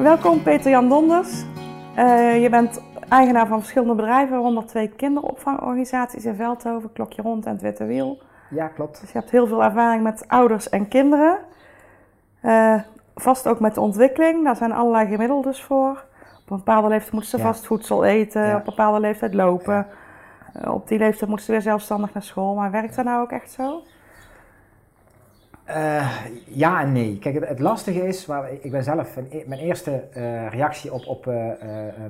Welkom Peter Jan Donders. Uh, je bent eigenaar van verschillende bedrijven, waaronder twee kinderopvangorganisaties in Veldhoven, Klokje Rond en het Witte Wiel. Ja, klopt. Dus je hebt heel veel ervaring met ouders en kinderen. Uh, vast ook met de ontwikkeling, daar zijn allerlei gemiddeldes voor. Op een bepaalde leeftijd moeten ze ja. vast voedsel eten, op een bepaalde leeftijd lopen. Uh, op die leeftijd moeten ze weer zelfstandig naar school. Maar werkt dat nou ook echt zo? Uh, ja en nee. Kijk, het, lastige is, waar, ik ben zelf, e-, mijn eerste uh, reactie op, op uh,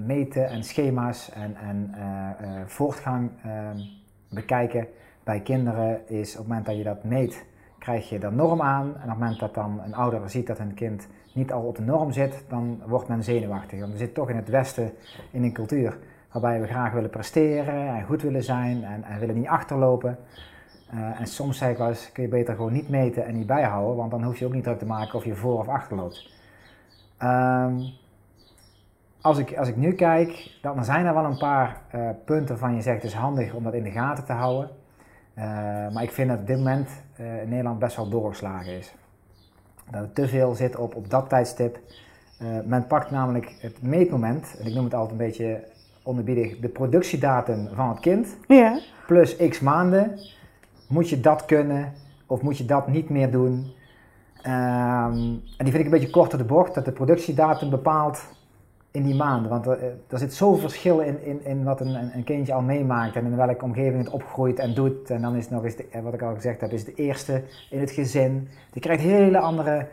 meten en schema's en, en voortgang ehm, bekijken bij kinderen is op het moment dat je dat meet, krijg je de norm aan. En op het moment dat dan een ouder ziet dat een kind niet al op de norm zit, dan wordt men zenuwachtig. Want we zitten toch in het Westen in een cultuur waarbij we graag willen presteren en goed willen zijn en, en willen niet achterlopen. Uh, en soms zeg ik wel eens, kun je beter gewoon niet meten en niet bijhouden, want dan hoef je ook niet druk te maken of je voor of achter loopt. Um, als, ik, als ik nu kijk, dan zijn er wel een paar uh, punten van je zegt het is handig om dat in de gaten te houden. Uh, maar ik vind dat op dit moment in Nederland best wel doorgeslagen is. Dat er te veel zit op, op dat tijdstip. men pakt namelijk het meetmoment, en ik noem het altijd een beetje onderbiedig, de productiedatum van het kind, ja. plus x maanden moet je dat kunnen of moet je dat niet meer doen? Um, en die vind ik een beetje kort op de bocht, dat de productiedatum bepaalt in die maanden. Want er, er zit zoveel verschil in, in, in wat een, een kindje al meemaakt en in welke omgeving het opgroeit en doet. En dan is het nog eens, de, wat ik al gezegd heb, is de eerste in het gezin. Die krijgt hele andere,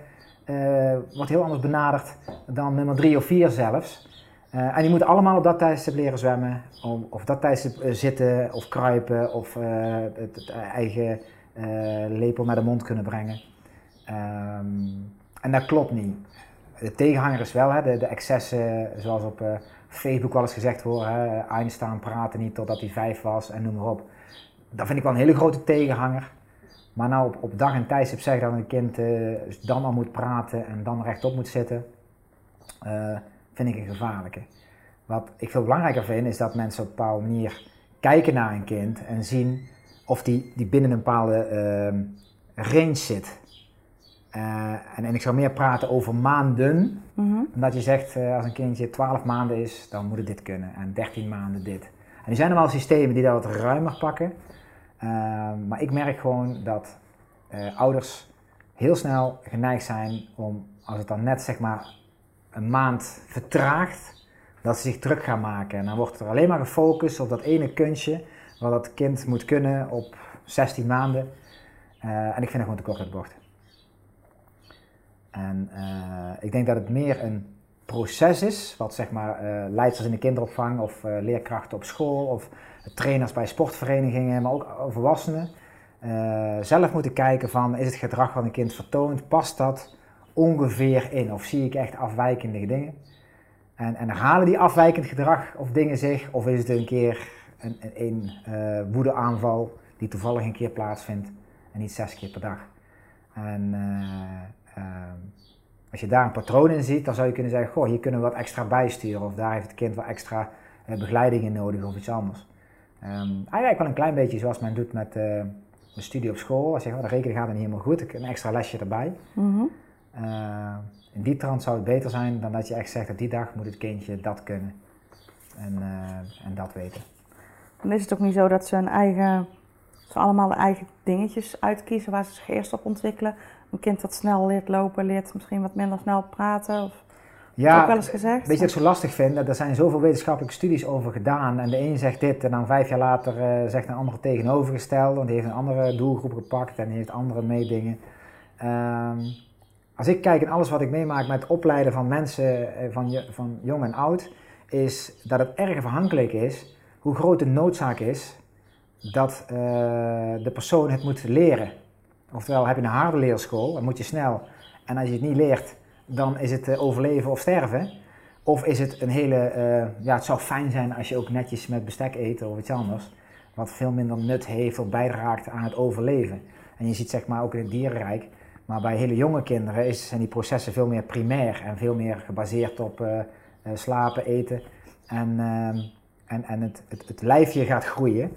uh, wordt heel anders benaderd dan nummer drie of vier zelfs. Uh, en die moeten allemaal op dat tijdstip leren zwemmen, of, of dat tijdstip uh, zitten of kruipen of uh, het, het, eigen lepel naar de mond kunnen brengen. Um, en dat klopt niet. De tegenhanger is wel, hè, de, excessen, zoals op Facebook wel eens gezegd wordt, Einstein praatte niet totdat hij vijf was en noem maar op. Dat vind ik wel een hele grote tegenhanger. Maar nou op, op dag en tijdstip zeggen dat een kind dan al moet praten en dan rechtop moet zitten vind ik een gevaarlijke. Wat ik veel belangrijker vind, is dat mensen op een bepaalde manier kijken naar een kind en zien of die, die binnen een bepaalde uh, range zit. Uh, en, en ik zou meer praten over maanden. Mm Omdat je zegt, uh, als een kindje 12 maanden is, dan moet het dit kunnen. En 13 maanden dit. En er zijn er wel systemen die dat wat ruimer pakken. Ehm, maar ik merk gewoon dat eh, ouders heel snel geneigd zijn om, als het dan net zeg maar een maand vertraagt, dat ze zich druk gaan maken. En dan wordt er alleen maar gefocust op dat ene kunstje, wat dat kind moet kunnen op 16 maanden. Uh, en ik vind het gewoon te kort uit de bocht. En uh, ik denk dat het meer een proces is, wat zeg maar uh, leidsters in de kinderopvang of leerkrachten op school of trainers bij sportverenigingen, maar ook volwassenen, zelf moeten kijken van is het gedrag wat een kind vertoont, past dat ongeveer in? Of zie ik echt afwijkende dingen? En, en herhalen die afwijkend gedrag of dingen zich? Of is het een keer een, een, een uh, woedeaanval die toevallig een keer plaatsvindt en niet zes keer per dag? En uh, uh, als je daar een patroon in ziet, dan zou je kunnen zeggen: Goh, hier kunnen we wat extra bijsturen. Of daar heeft het kind wat extra begeleiding in nodig of iets anders. Um, eigenlijk wel een klein beetje zoals men doet met een studie op school. Als je zegt: oh, de rekening gaat niet helemaal goed, een extra lesje erbij. -hmm. Uh, in die trant zou het beter zijn dan dat je echt zegt dat die dag moet het kindje dat kunnen en, uh, en dat weten. Dan is het ook niet zo dat ze een eigen, ze allemaal eigen dingetjes uitkiezen waar ze zich eerst op ontwikkelen. Een kind dat snel leert lopen, leert misschien wat minder snel praten. Of, ja, ook wel eens gezegd. Weet je wat ik zo lastig vind? Er zijn zoveel wetenschappelijke studies over gedaan. En de een zegt dit en dan vijf jaar later uh, zegt een andere tegenovergestelde. Want die heeft een andere doelgroep gepakt en die heeft andere meedingen. Um, als ik kijk in alles wat ik meemaak met opleiden van mensen, eh, van, van jong en oud, is dat het erg afhankelijk is hoe groot de noodzaak is dat uh, de persoon het moet leren. Oftewel, heb je een harde leerschool, dan moet je snel. En als je het niet leert, dan is het uh, overleven of sterven. Of is het een hele, ja, het zou fijn zijn als je ook netjes met bestek eet of iets anders. Wat veel minder nut heeft of bijdraagt aan het overleven. En je ziet zeg maar ook in het dierenrijk maar bij hele jonge kinderen is, zijn die processen veel meer primair en veel meer gebaseerd op uh, slapen, eten. En, uh, en, en het, het, het, lijfje gaat groeien.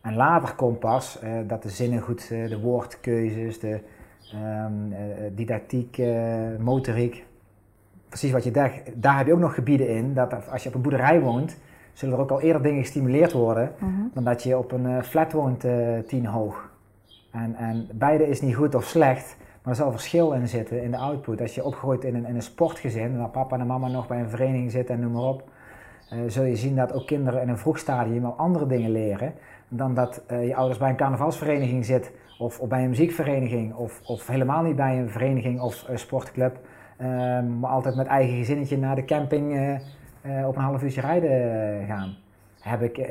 En later komt pas uh, dat de zinnen goed, de woordkeuzes, de um, didactiek, motoriek, precies wat je zegt, daar heb je ook nog gebieden in, dat als je op een boerderij woont, zullen er ook al eerder dingen gestimuleerd worden, mhm. dan dat je op een flat woont tien hoog. En, en beide is niet goed of slecht, maar er zal verschil in zitten in de output. Als je opgroeit in een, een sportgezin, waar papa en mama nog bij een vereniging zitten en noem maar op, uh, zul je zien dat ook kinderen in een vroeg stadium al andere dingen leren dan dat je ouders bij een carnavalsvereniging zit of, of bij een muziekvereniging of, of helemaal niet bij een vereniging of sportclub. Ehm, maar altijd met eigen gezinnetje naar de camping uh, uh, op een half uurtje rijden eh, gaan. Heb ik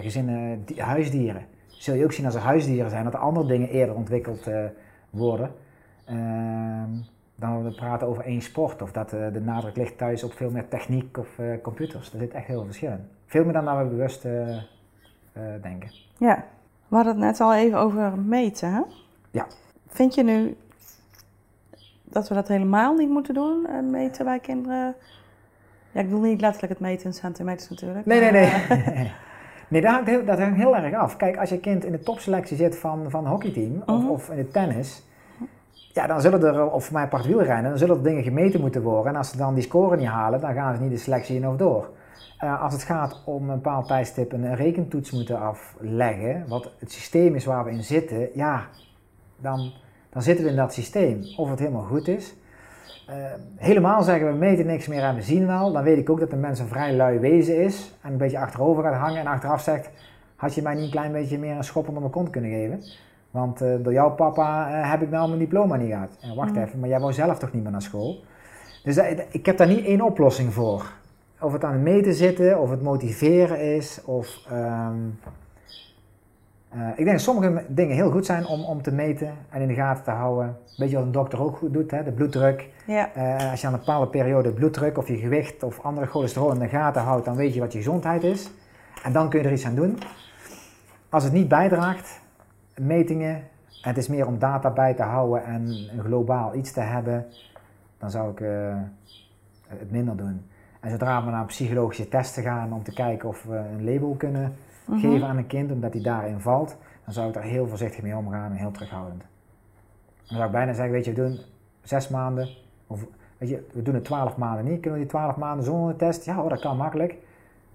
gezinnen huisdieren. Zul je ook zien als er huisdieren zijn, dat er andere dingen eerder ontwikkeld worden. Ehm, dan we praten over één sport of dat de nadruk ligt thuis op veel meer techniek of computers. Er zit echt heel veel verschil in. Veel meer dan dat we bewust denken. Ja, we hadden het net al even over meten. Hè? Ja. Vind je nu dat we dat helemaal niet moeten doen, eh, meten bij kinderen. Ja, ik bedoel niet letterlijk het meten in centimeters natuurlijk. Nee, nee, nee. Eh, nee, dat hangt, heel, dat hangt heel erg af. Kijk, als je kind in de topselectie zit van, van een hockeyteam of, mhm. of in het tennis, ja, dan zullen er, of voor mij part wielrennen, dan zullen er dingen gemeten moeten worden. En als ze dan die score niet halen, dan gaan ze niet de selectie in of door. Uh, als het gaat om een bepaald tijdstip een rekentoets moeten afleggen, wat het systeem is waar we in zitten, ja, dan dan zitten we in dat systeem. Of het helemaal goed is. Uh, helemaal zeggen we meten niks meer en we zien wel. Dan weet ik ook dat de mens een vrij lui wezen is. En een beetje achterover gaat hangen en achteraf zegt... Had je mij niet een klein beetje meer een schop onder mijn kont kunnen geven? Want uh, door jouw papa uh, heb ik nou mijn diploma niet gehad. En wacht mm. even, maar jij wou zelf toch niet meer naar school? Dus ik heb daar niet één oplossing voor. Of het aan het meten zitten, of het motiveren is, of... Um, uh, ik denk dat sommige dingen heel goed zijn om, om te meten en in de gaten te houden. Weet je wat een dokter ook goed doet, hè? de bloeddruk. Ja. Uh, als je aan een bepaalde periode bloeddruk of je gewicht of andere cholesterol in de gaten houdt, dan weet je wat je gezondheid is. En dan kun je er iets aan doen. Als het niet bijdraagt, metingen, en het is meer om data bij te houden en een globaal iets te hebben, dan zou ik uh, het minder doen. En zodra we naar psychologische testen gaan om te kijken of we een label kunnen Mhm. geven aan een kind omdat hij daarin valt, dan zou ik daar heel voorzichtig mee omgaan en heel terughoudend. Dan zou ik bijna zeggen, weet je, we doen zes maanden, of weet je, we doen het twaalf maanden niet. Kunnen we die twaalf maanden zonder een test? Ja dat kan makkelijk.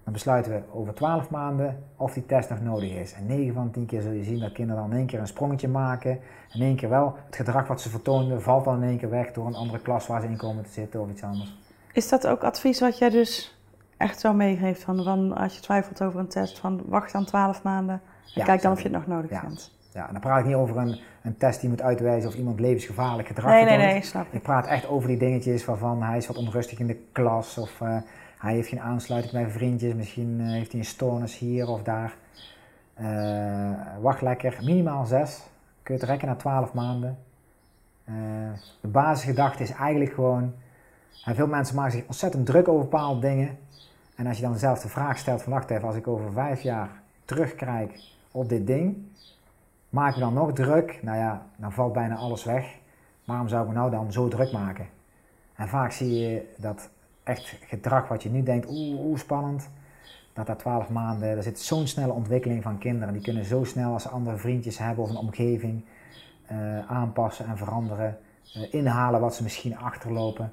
Dan besluiten we over twaalf maanden of die test nog nodig is. En 9 van 10 keer zul je zien dat kinderen dan in één keer een sprongetje maken. In één keer wel het gedrag wat ze vertoonden valt dan in één keer weg door een andere klas waar ze in komen te zitten of iets anders. Is dat ook advies wat jij dus echt zo meegeeft van, van als je twijfelt over een test, van wacht dan 12 maanden en kijk dan of je het nog nodig ja. vindt. Ja, en dan praat ik niet over een, een test die moet uitwijzen of iemand levensgevaarlijk gedrag heeft. Nee, nee, nee, snap ik. Ik praat echt over die dingetjes waarvan hij is wat onrustig in de klas of uh, hij heeft geen aansluiting bij vriendjes, misschien uh, heeft hij een stoornis hier of daar. Uh, wacht lekker, minimaal 6. Kun je het rekken na 12 maanden. de basisgedachte is eigenlijk gewoon, veel mensen maken zich ontzettend druk over bepaalde dingen. En als je dan dezelfde vraag stelt van wacht even, als ik over vijf jaar terugkijk op dit ding, maak ik dan nog druk? Nou ja, dan valt bijna alles weg. Waarom zou ik me nou dan zo druk maken? En vaak zie je dat echt gedrag wat je nu denkt, oeh, spannend, dat dat twaalf maanden, er zit zo'n snelle ontwikkeling van kinderen. Die kunnen zo snel als ze andere vriendjes hebben of een omgeving uh, aanpassen en veranderen, uh, inhalen wat ze misschien achterlopen.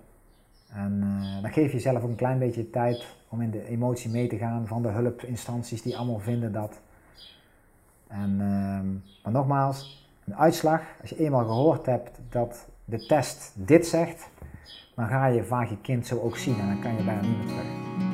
En uh, dan geef je jezelf ook een klein beetje tijd om in de emotie mee te gaan van de hulpinstanties die allemaal vinden dat. En, uh, maar nogmaals, een uitslag, als je eenmaal gehoord hebt dat de test dit zegt, dan ga je vaak je kind zo ook zien en dan kan je bijna niet meer terug.